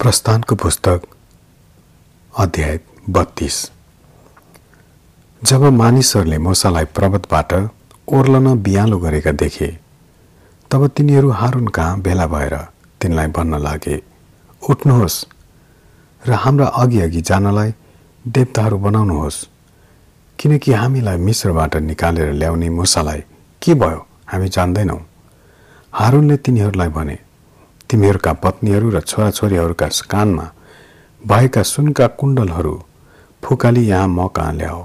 प्रस्थानको पुस्तक अध्याय बत्तीस। जब मानिसहरूले मोसालाई पर्वतबाट ओर्लन बिहालो गरेका देखे तब तिनीहरू हारुन कहाँ भेला भएर तिनलाई भन्न लागे उठ्नुहोस् र हाम्रा अघि अघि जानलाई देवताहरू बनाउनुहोस् किनकि हामीलाई मिश्रबाट निकालेर ल्याउने मुसालाई के भयो? हामी जान्दैनौँ। हारुनले तिनीहरूलाई भने तिमीहरूका पत्नीहरू र छोराछोरीहरूका कानमा भएका सुनका कुण्डलहरू फुकाली यहाँ म कहाँ ल्याओ।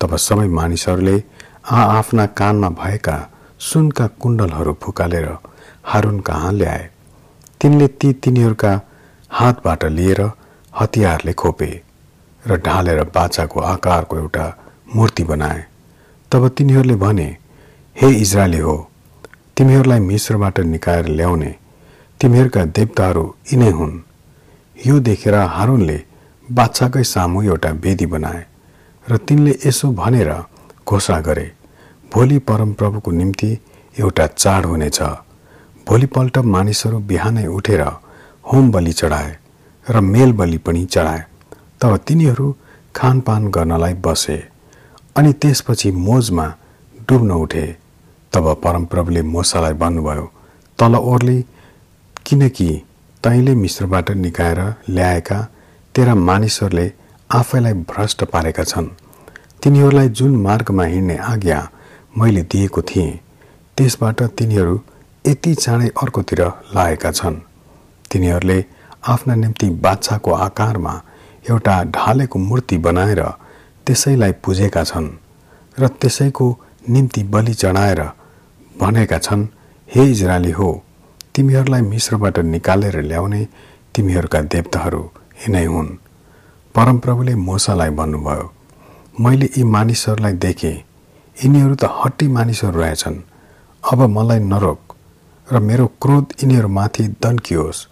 तब सबै मानिसहरूले आ आफ्ना कानमा भएका सुनका कुण्डलहरू फुकालेर हारुन कहाँ ल्याए। तिनले ती तिनीहरूका हातबाट लिएर हतियारले खोपे र ढालेर बाछाको आकारको एउटा मूर्ति बनाए। तब तिनीहरूले भने हे इजरायली हो तिमीहरूलाई मिश्रबाट निकाएर ल्याउने तिमीहरूका देवताहरू यिनै हुन्। यो देखेर हारुनले बादशाहकै सामु एउटा वेदी बनाए र तिनले यसो भनेर घोषणा गरे भोलि परमप्रभुको निम्ति एउटा चाड हुनेछ। भोलिपल्ट मानिसहरू बिहानै उठेर होम बलि चढाए र मेल बलि पनि चढाए। तब तिनीहरू खानपान गर्नलाई बसे अनि त्यसपछि मोजमा डुब्न उठे। तब परमप्रभुले मोसालाई भन्नुभयो तल ओर्ली किनकि तैँले मिश्रबाट निकाएर ल्याएका तेरा मानिसहरूले आफैलाई भ्रष्ट पारेका छन्। तिनीहरूलाई जुन मार्गमा हिँड्ने आज्ञा मैले दिएको थिएँ त्यसबाट तिनीहरू यति चाँडै अर्कोतिर लागेका छन्। तिनीहरूले आफ्ना निम्ति बाछाको आकारमा एउटा ढालेको मूर्ति बनाएर त्यसैलाई पुजेका छन् र त्यसैको निम्ति बलि चढाएर भनेका छन् हे इजरायली हो तिमीहरूलाई मिश्रबाट निकालेर ल्याउने तिमीहरूका देवताहरू यिनै हुन्। परमप्रभुले मोसालाई भन्नुभयो मैले यी मानिसहरूलाई देखेँ। यिनीहरू त हट्टी मानिसहरू रहेछन्। अब मलाई नरोक र मेरो क्रोध यिनीहरूमाथि दन्कियोस्।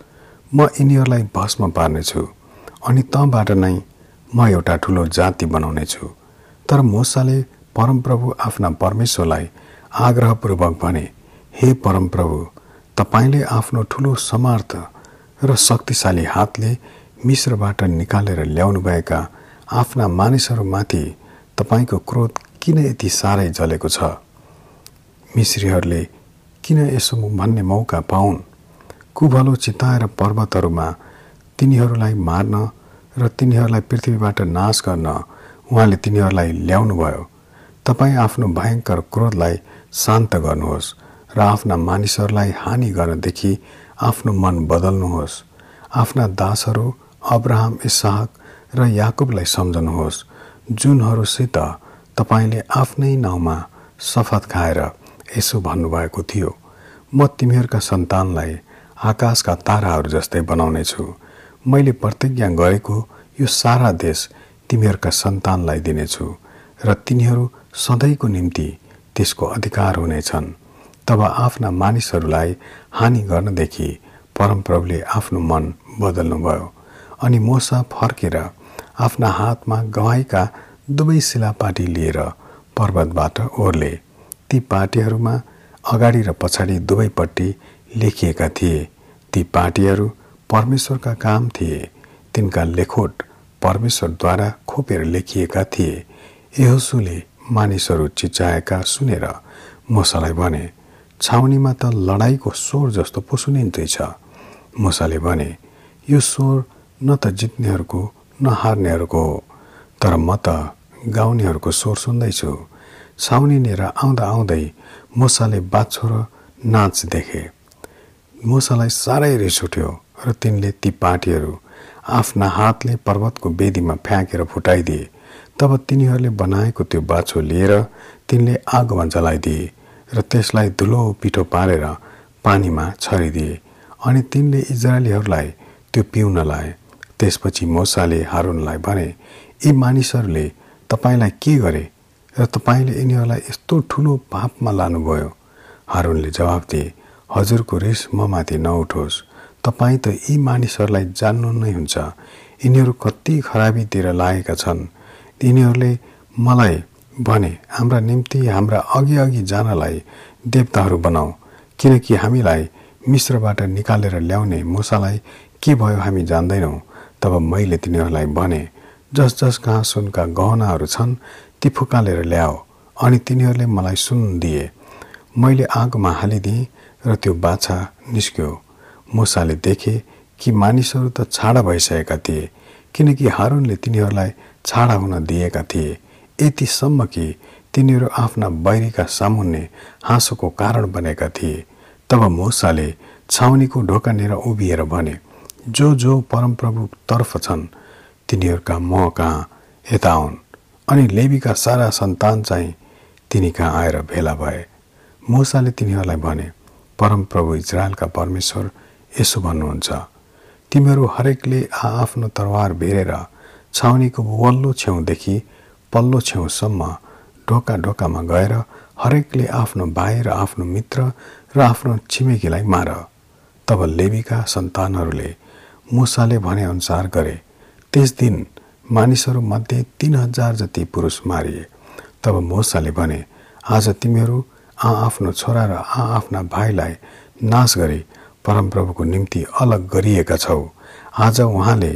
म यिनीहरूलाई भस्म पार्नेछु अनि तँबाट नै म एउटा ठुलो जाति बनाउनेछु। तर मोसाले परमप्रभु आफ्ना परमेश्वरलाई आग्रहपूर्वक भने हे परमप्रभु तपाईँले आफ्नो ठुलो समर्थ र शक्तिशाली हातले मिश्रबाट निकालेर ल्याउनुभएका आफ्ना मानिसहरूमाथि तपाईँको क्रोध किन यति साह्रै जलेको छ? मिश्रीहरूले किन यसो भन्ने मौका पाउन्? कुभलो चिताएर पर्वतहरूमा तिनीहरूलाई मार्न र तिनीहरूलाई पृथ्वीबाट नाश गर्न उहाँले तिनीहरूलाई ल्याउनुभयो। तपाईँ आफ्नो भयङ्कर क्रोधलाई शान्त गर्नुहोस्। र आफ्ना मानिसहरूलाई हानि गर्नदेखि आफ्नो मन बदल्नुहोस्। आफ्ना दासहरू अब्राहम इसाहक र याकुबलाई सम्झनुहोस् जुनहरूसित तपाईँले आफ्नै नाउँमा शपथ खाएर यसो भन्नुभएको थियो म तिमीहरूका सन्तानलाई आकाशका ताराहरू जस्तै बनाउनेछु। मैले प्रतिज्ञा गरेको यो सारा देश तिमीहरूका सन्तानलाई दिनेछु र तिनीहरू सधैँको निम्ति त्यसको अधिकार हुनेछन्। तब आफ्ना मानिसहरूलाई हानि गर्नदेखि परमप्रभुले आफ्नो मन बदल्नुभयो। अनि मोसा फर्केर आफ्ना हातमा गवाईका दुवै शिलापाटी लिएर पर्वतबाट ओर्ले। ती पाटीहरूमा अगाडि र पछाडि दुवैपट्टि लेखिएका थिए। ती पाटीहरू परमेश्वरका काम थिए। तिनका लेखोट परमेश्वरद्वारा खोपेर लेखिएका थिए। यहोसुले मानिसहरू चिचाएका सुनेर मोसालाई भने छाउनीमा त लडाईँको स्वर जस्तो पो सुनिँदैछ मोसाले भने यो स्वर न त जित्नेहरूको न हार्नेहरूको हो तर म त गाउनेहरूको स्वर सुन्दैछु छाउनी लिएर आउँदा आउँदै मोसाले बाछो र नाच देखे। मोसालाई साह्रै रिस उठ्यो र तिनले ती पार्टीहरू आफ्ना हातले पर्वतको वेदीमा फ्याँकेर फुटाइदिए। तब तिनीहरूले बनाएको त्यो बाछो लिएर तिनले आगोमा जलाइदिए। र त्यसलाई धुलो पिठो पारेर पानीमा छरिदिए अनि तिनले इजरायलीहरूलाई त्यो पिउन लाए त्यसपछि मोसाले हारुनलाई भने यी मानिसहरूले तपाईँलाई के गरे र तपाईँले यिनीहरूलाई यस्तो ठुलो पापमा लानुभयो? हारुनले जवाब दिए हजुरको रिस ममाथि नउठोस्। तपाईँ त यी मानिसहरूलाई जान्नु नै हुन्छ। यिनीहरू कति खराबीतिर लागेका छन्। यिनीहरूले मलाई भने हाम्रा निम्ति हाम्रा अघि अघि जानलाई देवताहरू बनाऊ किनकि हामीलाई मिश्रबाट निकालेर ल्याउने मुसालाई के भयो हामी जान्दैनौँ। तब मैले तिनीहरूलाई भने जस जस कहाँ सुनका गहनाहरू छन् ती फुकालेर ल्याओ अनि तिनीहरूले मलाई सुन दिए। मैले आगोमा हालिदिएँ र त्यो बाछा निस्क्यो। मुसाले देखे कि मानिसहरू त छाडा भइसकेका थिए किनकि हारुनले तिनीहरूलाई छाडा हुन दिएका थिए। यतिसम्म कि तिनीहरू आफ्ना बैरीका सामुन्ने हाँसोको कारण बनेका थिए तब मुसाले छाउनीको ढोकानेर उभिएर भने जो जो परमप्रभुतर्फ छन् तिनीहरूका म कहाँ? यता आउन्। अनि लेबीका सारा सन्तान चाहिँ तिनी कहाँ आएर भेला भए। मुसाले तिनीहरूलाई भने परमप्रभु इजरायलका परमेश्वर यसो भन्नुहुन्छ तिमीहरू हरेकले आआफ्नो तरवार बेरेर छाउनीको वल्लो छेउदेखि पल्लो छेउसम्म ढोका ढोकामा गएर हरेकले आफ्नो भाइ र आफ्नो मित्र र आफ्नो छिमेकीलाई मार। तब लेबीका सन्तानहरूले मुसाले भनेअनुसार गरे त्यस दिन मानिसहरूमध्ये तिन हजार जति पुरुष मारिए तब मुसाले भने आज तिमीहरू आ आफ्नो छोरा र आ आफ्ना भाइलाई नाश गरी परमप्रभुको निम्ति अलग गरिएका छौ। आज उहाँले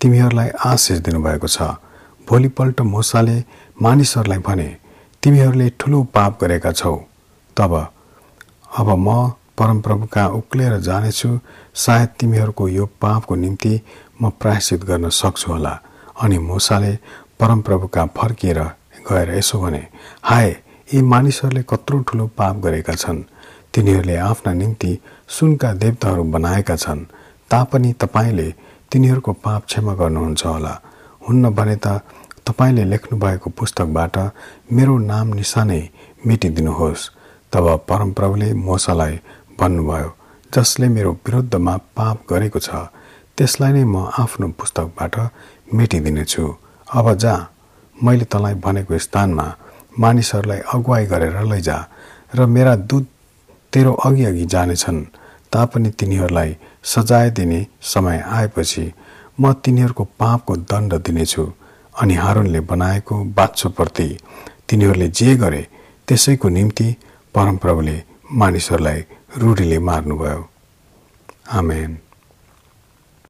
तिमीहरूलाई आशिष दिनुभएको छ। भोलिपल्ट मुसाले मानिसहरूलाई भने तिमीहरूले ठुलो पाप गरेका छौ। तब अब म परमप्रभु कहाँ उक्लेर जानेछु सायद तिमीहरूको यो पापको निम्ति म प्रायश्चित गर्न सक्छु होला। अनि मुसाले परमप्रभु कहाँ फर्किएर गएर यसो भने हाय यी मानिसहरूले कत्रो ठुलो पाप गरेका छन्। तिनीहरूले आफ्ना निम्ति सुनका देवताहरू बनाएका छन्। तापनि तपाईँले तिनीहरूको पाप क्षमा गर्नुहुन्छ होला। हुन्न भने त तपाईँले लेख्नुभएको पुस्तकबाट मेरो नाम निशानै मेटिदिनुहोस् तब परमप्रभुले मोसालाई भन्नुभयो जसले मेरो विरुद्धमा पाप गरेको छ त्यसलाई नै म आफ्नो पुस्तकबाट मेटिदिनेछु। अब जा मैले तँलाई भनेको स्थानमा मानिसहरूलाई अगुवाई गरेर लैजा र मेरा दुध तेरो अघि अघि जानेछन् तापनि तिनीहरूलाई सजाय दिने समय आएपछि म तिनीहरूको पापको दण्ड दिनेछु अनि हारुनले बनाएको बाछोप्रति तिनीहरूले जे गरे त्यसैको निम्ति परमप्रभुले मानिसहरूलाई रूढीले मार्नुभयो। आमेन।